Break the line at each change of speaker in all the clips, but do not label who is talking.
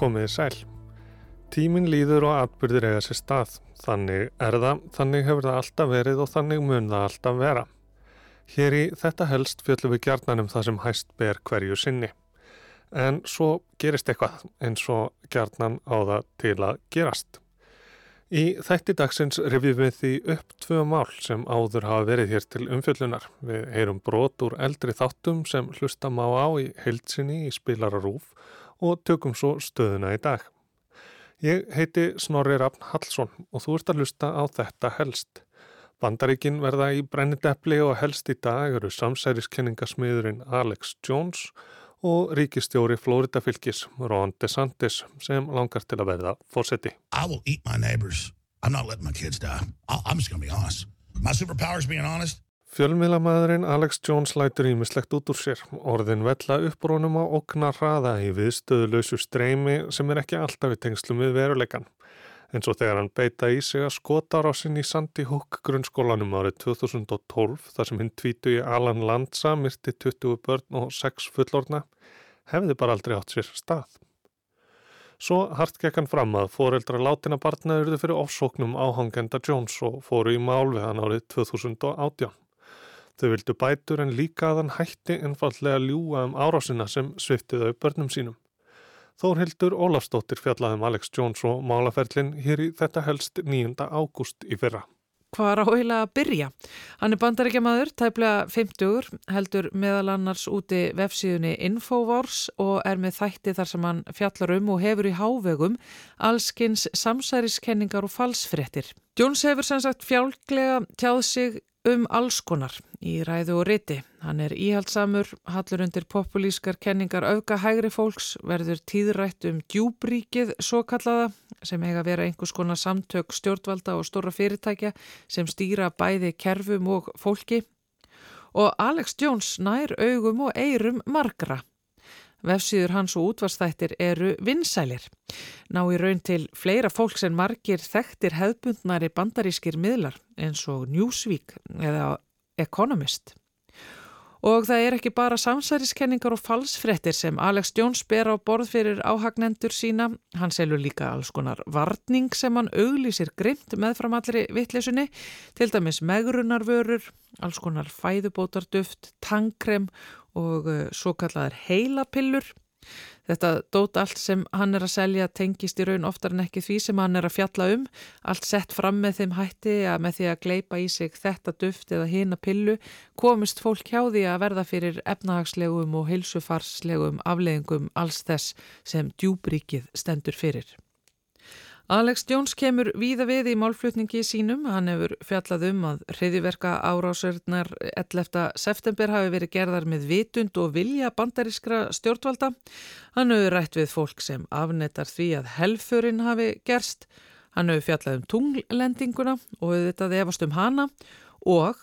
Komiði sæl. Tímin líður og atbyrðir eiga sér stað. Þannig er það, þannig hefur það alltaf verið og þannig mun það alltaf vera. Hér í þetta helst fjöllum við gjarnan um það sem hæst ber hverju sinni. En svo gerist eitthvað eins og gjarnan á það til að gerast. Í þætti dagsins rifjum við því upp tvö mál sem áður hafa verið hér til umfjöllunar. Við heyrum brot úr eldri þáttum sem hlusta má á í heilsinni í spilararúf og tökum svo stöðuna í dag. Ég heiti Snorri Rafn Hallsson og þú ert að hlusta á þetta helst. Bandaríkin verða í brennidepli og helst í dag eru samsæriskenningasmiðurinn Alex Jones og ríkistjóri Florida fylgis Ron DeSantis sem langar til að verða fósetti.
I will eat my neighbors. I'm not letting my kids die. I- I'm just going to be honest. My superpower is being honest.
Fjölmiðlamæðurinn Alex Jones lætur ímislegt út úr sér. Orðin vella upprónum á okna hraða í viðstöðulösu streymi sem er ekki alltaf í tengslum við veruleikan. En svo þegar hann beita í sig að skotarásinn í Sandy Hook grunnskólanum árið 2012 þar sem hinn tvítu í Alan Lanza myrti 20 börn og 6 fullorna hefði bara aldrei átt sér stað. Svo hart gekk hann fram að foreldra látina barna eruðu fyrir ofsóknum áhangenda Jones og fóru í mál við hann árið 2018. Þau vildu bætur en líka að hann hætti einfallega ljúa um árásina sem svifti þau börnum sínum. Þórhildur Ólafsdóttir fjallaði um Alex Jones og málaferlin hér í þetta helst 9. ágúst í fyrra.
Hvað er áhegilega að byrja? Hann er bandaríkjamaður, tæplega 50, heldur meðal annars úti vefsíðunni Infowars og er með þætti þar sem hann fjallar um og hefur í hávegum allskins samsæriskenningar og falsfréttir. Jones hefur sem sagt fjálglega tjáð sig um alls konar í ræðu og riti. Hann er íhaldsamur, hallur undir populískar kenningar auka hægri fólks, verður tíðrætt um djúbríkið svo kallaða sem eiga að vera einhvers konar samtök stjórnvalda og stóra fyrirtækja sem stýra bæði kerfum og fólki. Og Alex Jones nær augum og eirum margra. Vefsíður hans og útvarstættir eru vinsælir. Ná í raun til fleira fólks en margir þekktir hefðbundnari bandarískir miðlar eins og Newsweek eða Economist. Og það er ekki bara samsæriskenningar og falsfrettir sem Alex Jones ber á borð fyrir áhagnendur sína. Hann selur líka alls konar varning sem hann auglýsir grimt meðfram allri vittlesunni, til dæmis megrunarvörur, alls konar fæðubótarduft, tangkrem og uh, svo kallar heilapillur. Þetta dót allt sem hann er að selja tengist í raun oftar en ekki því sem hann er að fjalla um. Allt sett fram með þeim hætti að með því að gleipa í sig þetta duft eða hina pillu komist fólk hjá því að verða fyrir efnahagslegum og heilsufarslegum afleðingum alls þess sem djúbríkið stendur fyrir. Alex Jones kemur víða við í málflutningi sínum. Hann hefur fjallað um að hriðiverka árásörnar 11. september hafi verið gerðar með vitund og vilja bandarískra stjórnvalda. Hann hefur rætt við fólk sem afnettar því að helfurinn hafi gerst. Hann hefur fjallað um tunglendinguna og þetta efast um hana og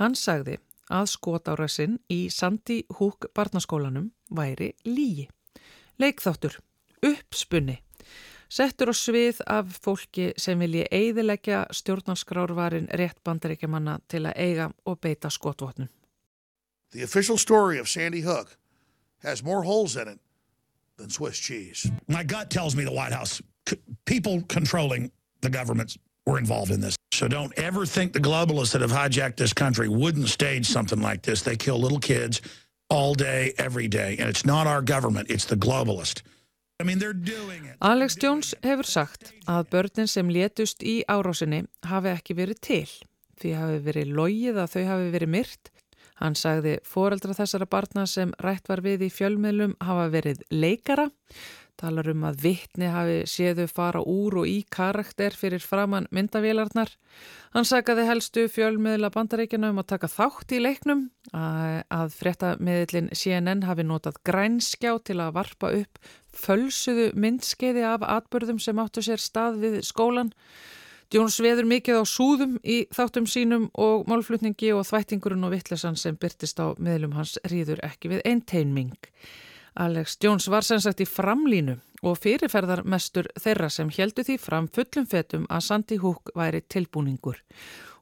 hann sagði að skotárasinn í Sandy Hook barnaskólanum væri lígi. Leikþáttur, uppspunni settur á svið af fólki sem vilji eiðilegja stjórnarskrárvarin rétt bandaríkjamanna til að eiga og beita skotvotnum.
The official story of Sandy Hook has more holes in it than Swiss cheese. My gut tells me the White House, c- people controlling the governments were involved in this. So don't ever think the globalists that have hijacked this country wouldn't stage something like this. They kill little kids all day, every day. And it's not our government, it's the globalist.
Alex Jones hefur sagt að börnin sem létust í árásinni hafi ekki verið til. Því hafi verið logið að þau hafi verið myrt. Hann sagði foreldra þessara barna sem rætt var við í fjölmiðlum hafa verið leikara. Talar um að vittni hafi séðu fara úr og í karakter fyrir framann myndavélarnar. Hann sagaði helstu fjölmiðla bandaríkjana um að taka þátt í leiknum að, fréttamiðlin CNN hafi notað grænskjá til að varpa upp fölsuðu myndskeiði af atbörðum sem áttu sér stað við skólan. Jones veður mikið á súðum í þáttum sínum og málflutningi og þvættingurinn og vittlesan sem byrtist á miðlum hans rýður ekki við einteinming. Alex Jones var sem sagt í framlínu og fyrirferðar mestur þeirra sem heldu því fram fullum fetum að Sandy Hook væri tilbúningur.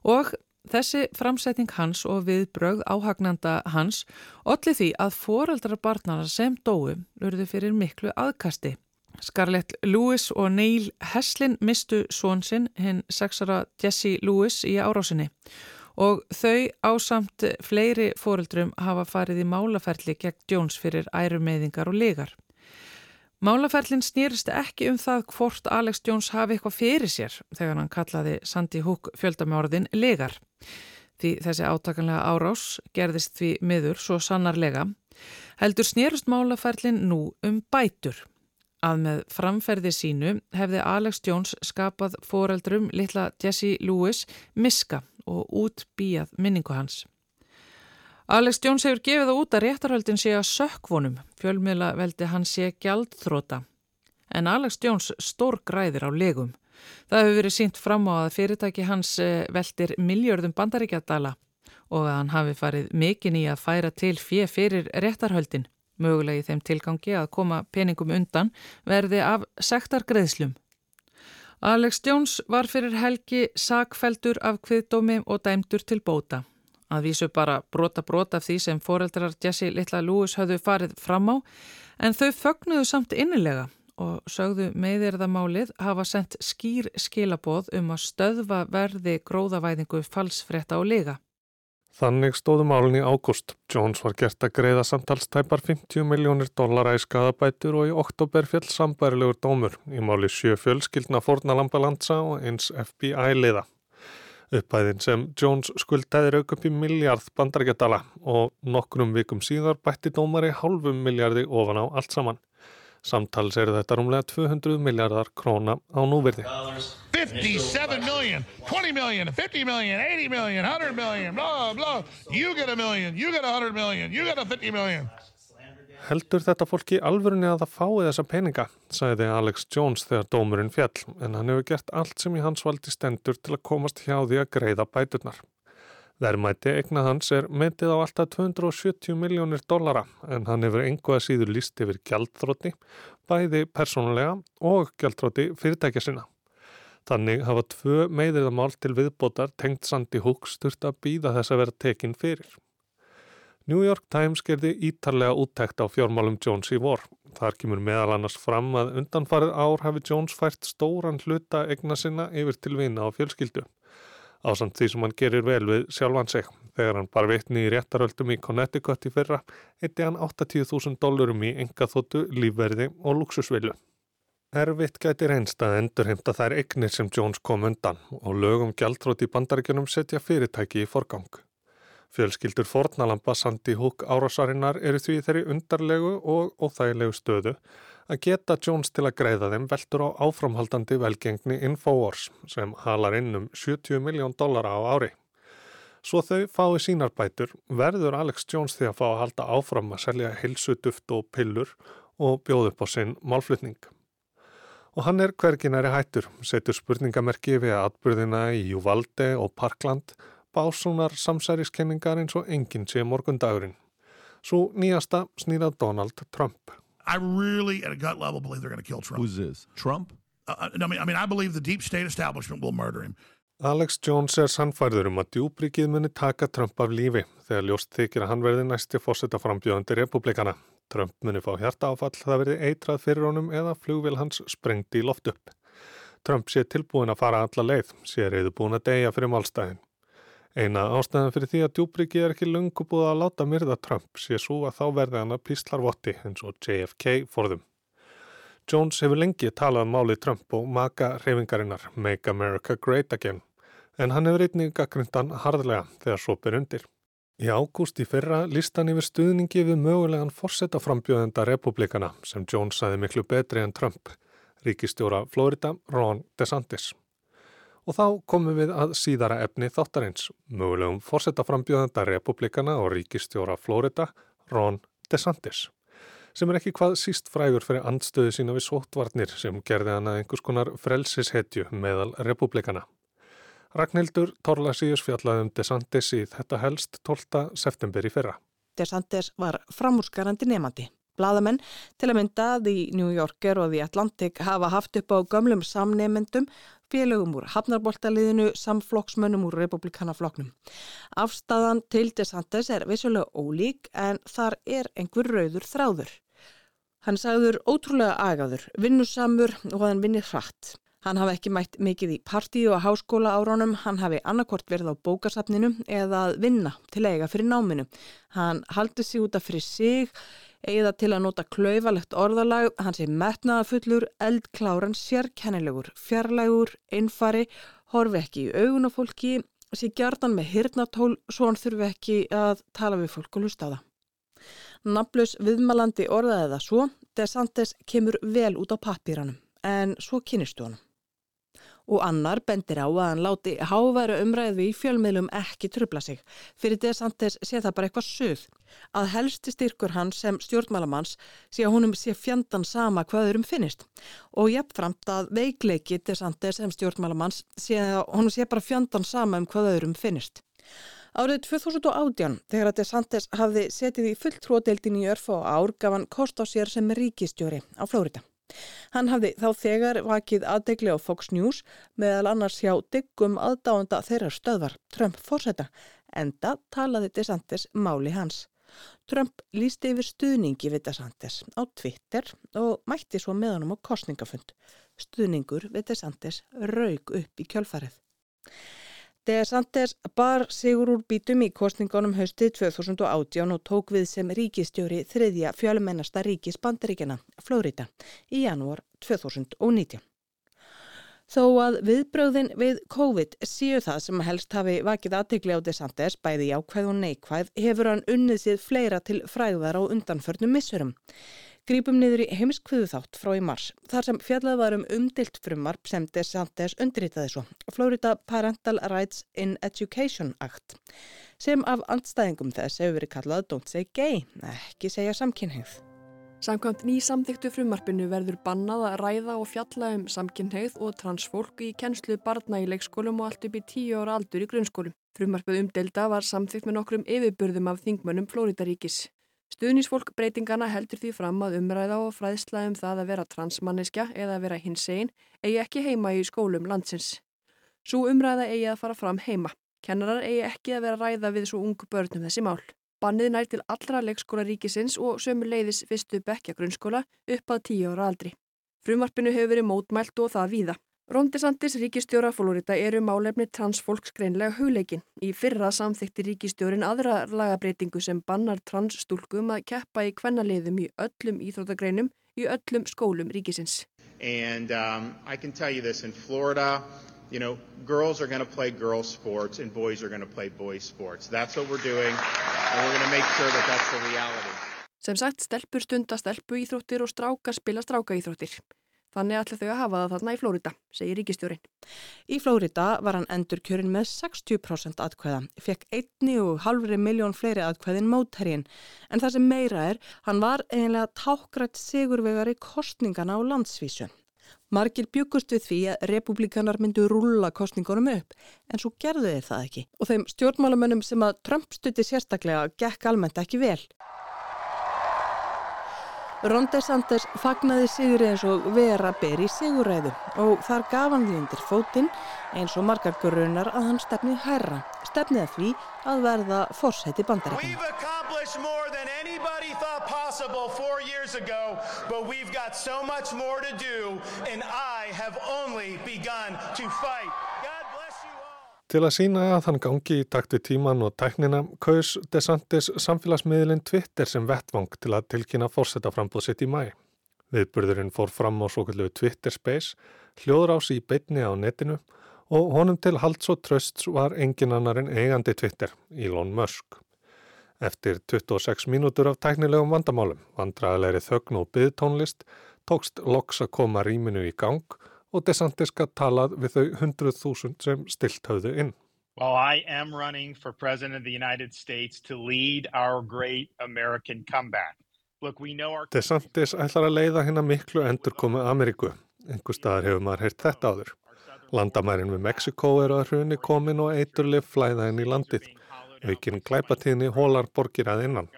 Og þessi framsetning hans og viðbrögð áhagnanda hans olli því að foreldrar barnana sem dói lurðu fyrir miklu aðkasti. Scarlett Lewis og Neil Heslin mistu svonsinn hinn sexara Jesse Lewis í árásinni og þau ásamt fleiri fóreldrum hafa farið í málaferli gegn Jones fyrir ærumeyðingar og legar. Málaferlin snýrist ekki um það hvort Alex Jones hafi eitthvað fyrir sér þegar hann kallaði Sandy Hook fjöldamjörðin legar. Því þessi átakanlega árás gerðist því miður svo sannarlega heldur snýrist málaferlin nú um bætur að með framferði sínu hefði Alex Jones skapað foreldrum litla Jesse Lewis miska og útbíjað minningu hans. Alex Jones hefur gefið það út að réttarhöldin sé að sökkvonum, fjölmiðla veldi hann sé gjaldþróta. En Alex Jones stór græðir á legum. Það hefur verið sínt fram á að fyrirtæki hans eh, veldir miljörðum bandaríkjadala og að hann hafi farið mikinn í að færa til fjö fyrir réttarhöldin mögulega í þeim tilgangi að koma peningum undan verði af sektargreðslum. Alex Jones var fyrir helgi sakfeldur af kviðdómi og dæmdur til bóta. Að vísu bara brota brota af því sem foreldrar Jesse Littla Lewis höfðu farið fram á en þau fögnuðu samt innilega og sögðu meðirðamálið hafa sendt skýr skilaboð um að stöðva verði gróðavæðingu falsfretta og lega.
Þannig stóðu málun í ágúst. Jones var gert að greiða samtalstæpar 50 miljónir dollara í skadabætur og í oktober fjall sambærilegur dómur í máli sjö fjölskyldna Fornalambalandsa og eins FBI liða. Uppæðin sem Jones skuldaði rauk upp í miljard bandarækjadala og nokkrum vikum síðar bætti dómari halvum miljardi ofan á allt saman. Samtals er þetta rúmlega 200 miljardar króna á núverði. 57 million, 20 million, 50 million, 80 million, 100 million, blah, blah. You get a million, you get a 100 million, you get a 50 million. Heldur þetta fólki alvörunni að það fái þessa peninga, sagði Alex Jones þegar dómurinn fjall, en hann hefur gert allt sem í hans valdi stendur til að komast hjá því að greiða bæturnar. Verðmæti eigna hans er myndið á alltaf 270 miljónir dollara en hann hefur einhvað síður líst yfir gjaldþrótti, bæði persónulega og gjaldþrótti fyrirtækja sinna. Þannig hafa tvö meðiðamál til viðbótar tengt Sandy Hook sturt að býða þess að vera tekinn fyrir. New York Times gerði ítarlega úttækt á fjármálum Jones í vor. Þar kemur meðal annars fram að undanfarið ár hafi Jones fært stóran hluta egna sinna yfir til vina á fjölskyldu ásamt því sem hann gerir vel við sjálfan sig. Þegar hann bar vitni í réttaröldum í Connecticut í fyrra, eitti hann 80.000 dólarum í engaþóttu, lífverði og luxusvillu. Erfitt gæti reynst að endurheimta þær eignir sem Jones kom undan og lögum gjaldróti í bandaríkjunum setja fyrirtæki í forgang. Fjölskyldur fornalampa Sandi Húk árásarinnar eru því þeirri undarlegu og óþægilegu stöðu að geta Jones til að greiða þeim veldur á áframhaldandi velgengni Infowars sem halar inn um 70 miljón dollara á ári. Svo þau fái sínarbætur verður Alex Jones því að fá að halda áfram að selja hilsuduft og pillur og bjóð upp á sinn málflutning. Og hann er hverginari hættur, setur spurningamerki við atbyrðina í Júvalde og Parkland, básunar samsæriskenningar eins og enginn sé morgundagurinn. Svo nýjasta snýrað Donald Trump.
I really, at a gut level, believe they're going to kill Trump.
Who's this? Trump?
Uh, uh, I, mean, I mean, I believe the deep state establishment will murder him.
Alex Jones er sannfærður um að djúbríkið muni taka Trump af lífi þegar ljóst þykir að hann verði næsti fórsetta frambjöðandi republikana. Trump muni fá hjarta áfall, það verði eitrað fyrir honum eða flugvil hans sprengti í loft upp. Trump sé tilbúin að fara alla leið, sé reyðu búin að deyja fyrir málstæðin. Eina ástæðan fyrir því að djúbriki er ekki lungu búið að láta myrða Trump sé svo að þá verði hann að píslarvotti eins og JFK forðum. Jones hefur lengi talað um málið Trump og maka reyfingarinnar Make America Great Again en hann hefur einnig gaggrindan harðlega þegar svo ber undir. Í ágúst í fyrra líst hann yfir stuðningi við mögulegan fórsetta frambjöðenda republikana sem Jones saði miklu betri en Trump, ríkistjóra Florida Ron DeSantis. Og þá komum við að síðara efni þáttarins, mögulegum fórsetaframbjöðanda republikana og ríkistjóra Florida, Ron DeSantis, sem er ekki hvað síst frægur fyrir andstöðu sína við sóttvarnir sem gerði hana einhvers konar frelsishetju meðal republikana. Ragnhildur Torlasíus fjallaði um DeSantis í þetta helst 12. september í fyrra.
DeSantis var framúrskarandi nefandi. Blaðamenn til að mynda að í New Yorker og því Atlantic hafa haft upp á gömlum samnefendum félögum úr hafnarboltaliðinu samflokksmönnum úr republikanaflokknum. Afstæðan til DeSantis er vissulega ólík en þar er einhver rauður þráður. Hann sagður ótrúlega agaður, vinnusamur og hann vinnir hratt. Hann hafi ekki mætt mikið í partíu og háskóla áránum, hann hafi annarkort verið á bókasafninu eða að vinna til eiga fyrir náminu. Hann haldi sig út af fyrir sig, eða til að nota klaufalegt orðalag, hann sé metnaðafullur, eldkláran, sérkennilegur, fjarlægur, einfari, horfi ekki í augun á fólki, sé gjartan með hirnatól svo hann þurfi ekki að tala við fólk og lusta á það. Naflus viðmalandi orðaði það svo, DeSantis kemur vel út á pappíranum, en svo kynistu hann og annar bendir á að hann láti háværu umræðu í fjölmiðlum ekki trubla sig. Fyrir DeSantis sé það bara eitthvað suð. Að helsti styrkur hans sem stjórnmálamanns sé að húnum sé fjandan sama hvaður um finnist og jafnframt að veikleiki DeSantis sem stjórnmálamanns sé að húnum sé bara fjandan sama um hvaður um finnist. Árið 2018, þegar að DeSantis hafði setið í fulltróðdeildin í örf og ár, gaf hann kost á sér sem ríkistjóri á Flórida. Hann hafði þá þegar vakið aðdegli á Fox News meðal annars hjá diggum aðdáanda þeirra stöðvar Trump fórseta, enda talaði DeSantis máli hans. Trump lísti yfir stuðningi við DeSantis á Twitter og mætti svo með honum á kostningafund. Stuðningur við DeSantis raug upp í kjölfarið. DeSantis bar sigur úr bítum í kostningunum haustið 2018 og tók við sem ríkistjóri þriðja fjölumennasta ríkis bandaríkjana, Flórida, í janúar 2019. Þó að viðbröðin við COVID séu það sem helst hafi vakið aðtegli á DeSantis bæði ákvæð og neikvæð hefur hann unnið sér fleira til fræðar á undanförnum missurum. Grípum niður í heimskviðu þátt frá í mars, þar sem fjallað var um umdilt frumvarp sem DeSantis undirritaði svo, Florida Parental Rights in Education Act, sem af andstæðingum þess hefur verið kallað Don't say gay, ekki segja samkynhegð.
Samkvæmt ný samþyktu frumarpinu verður bannað að ræða og fjalla um samkynhegð og transfólk í kennslu barna í leikskólum og allt upp í tíu ára aldur í grunnskólum. Frumarpið umdelda var samþykt með nokkrum yfirbörðum af þingmönnum Flóridaríkis. Stuðnisfólk breytingana heldur því fram að umræða og fræðsla um það að vera transmanniska eða að vera hinsegin eigi ekki heima í skólum landsins. Svo umræða eigi að fara fram heima. Kennarar eigi ekki að vera ræða við svo ungu börnum þessi mál. Bannið nær til allra leikskóla ríkisins og sömu leiðis fyrstu bekja grunnskóla upp að tíu ára aldri. Frumarpinu hefur verið mótmælt og það víða. Rondesantis ríkistjóra Florida eru málefni transfólks greinlega hugleikin. Í fyrra samþykti ríkistjórin aðra lagabreitingu sem bannar transstúlkum að keppa í kvennaliðum í öllum íþróttagreinum í öllum skólum ríkisins. And um, I can tell you this, in Florida, you know, girls are going to play girls sports and boys are going to play boys sports. That's what we're doing and we're going to make sure that that's the reality. Sem sagt, stelpur stunda stelpu íþróttir og strákar spila stráka íþróttir. Þannig ætla þau að hafa það þarna í Flórida, segir ríkistjórin.
Í Flórida var hann endur kjörin með 60% atkvæða, fekk einni og halvri miljón fleiri atkvæðin mótherrin, en það sem meira er, hann var eiginlega tákgrætt sigurvegar í kostningana á landsvísu. Margir byggust við því að republikanar myndu rúla kostningunum upp, en svo gerðu þeir það ekki. Og þeim stjórnmálamönnum sem að Trump stutti sérstaklega gekk almennt ekki vel. Ron DeSantis fagnaði sigri eins og vera ber í siguræðu og þar gaf hann því undir fótinn eins og margar grunnar að hann stefnið hærra, stefnið að því að verða fórsæti bandarækjum.
Til að sína að hann gangi í takti tíman og tæknina kaus DeSantis samfélagsmiðlinn Twitter sem vettvang til að tilkynna fórsetaframbúð sitt í mæ. Viðburðurinn fór fram á svo kallu Twitter Space, hljóður ás í beitni á netinu og honum til halds og trösts var engin annar en eigandi Twitter, Elon Musk. Eftir 26 mínútur af tæknilegum vandamálum, vandraðalegri þögn og byðtónlist, tókst loks að koma rýminu í gang og DeSantis gætt talað við þau 100.000 sem stilt höfðu inn. Well, I am running for President of the United States to lead our great American comeback. Look, our... DeSantis ætlar að leiða hérna miklu endur komið Ameríku. Engur staðar hefur maður heyrt þetta áður. Landamærin við Mexiko eru að hruni komin og eiturlif flæða inn í landið. Aukinn glæpatíðni hólar borgir að innan.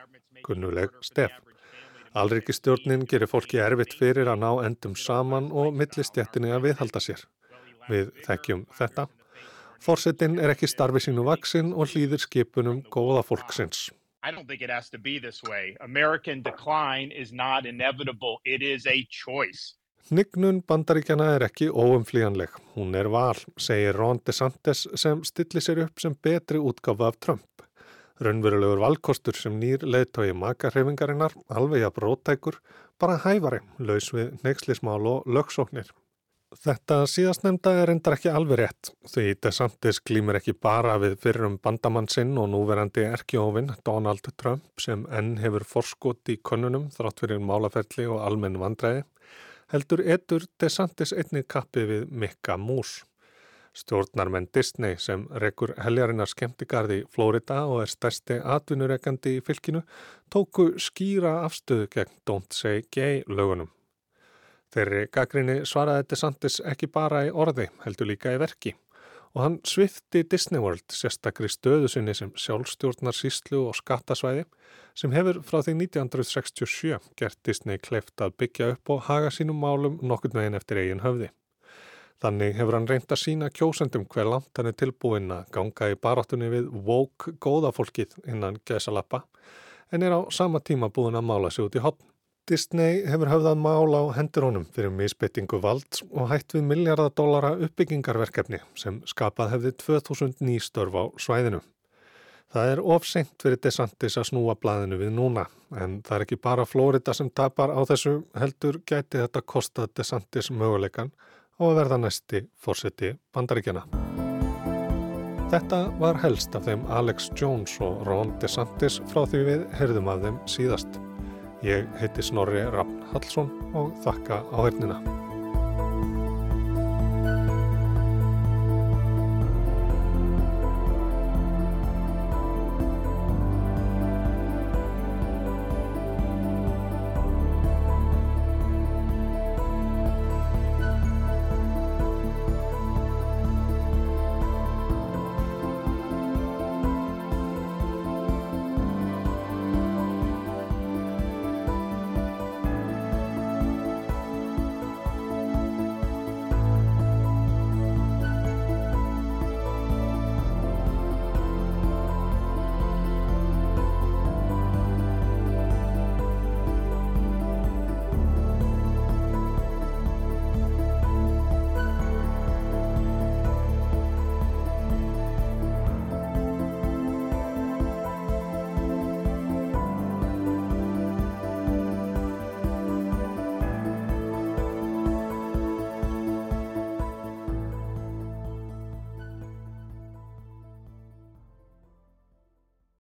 Gunnuleg stef. Alrikistjórnin gerir fólki erfitt fyrir að ná endum saman og millistjættinni að viðhalda sér. Við þekkjum þetta. Forsetin er ekki starfi sínu vaksin og hlýðir skipunum góða fólksins.
I don't think it has to be this way. American decline is not inevitable. It is a choice.
Hnignun bandaríkjana er ekki óumflíjanleg. Hún er val, segir Ron DeSantis sem stilli sér upp sem betri útgáfa af Trump. Raunverulegur valkostur sem nýr leðtói makarhefingarinnar, alveg að brótækur, bara hæfari, laus við neykslismál og lögsóknir. Þetta síðast nefnda er endar ekki alveg rétt því DeSantis glýmur ekki bara við fyrrum bandamann sinn og núverandi erkjófin Donald Trump sem enn hefur forskot í konunum þrátt fyrir málaferli og almenn vandræði heldur etur DeSantis einni kappi við Mikka Mús. Stjórnarmenn Disney sem rekur heljarinnar skemmtigarði Florida og er stærsti atvinnureikandi í fylkinu tóku skýra afstöðu gegn Don't Say Gay lögunum. Þeirri gaggrinni svaraði DeSantis ekki bara í orði, heldur líka í verki og hann svifti Disney World sérstakri stöðu sinni sem sjálfstjórnar síslu og skattasvæði sem hefur frá því 1967 gert Disney kleift að byggja upp og haga sínum málum nokkur veginn eftir eigin höfði. Þannig hefur hann reynd að sína kjósendum hver langt hann er tilbúin að ganga í baráttunni við woke góðafólkið innan gesalappa en er á sama tíma búin að mála sig út í hotn. Disney hefur höfðað mál á hendurónum fyrir misbyttingu vald og hætt við miljardadólara uppbyggingarverkefni sem skapað hefði 2000 nýstörf á svæðinu. Það er ofseint fyrir DeSantis að snúa blæðinu við núna en það er ekki bara Florida sem tapar á þessu heldur gæti þetta kostað DeSantis möguleikan á að verða næsti fórseti bandaríkjana. Þetta var helst af þeim Alex Jones og Ron DeSantis frá því við heyrðum af þeim síðast. Ég heiti Snorri Raffn Hallsson og þakka á hernina.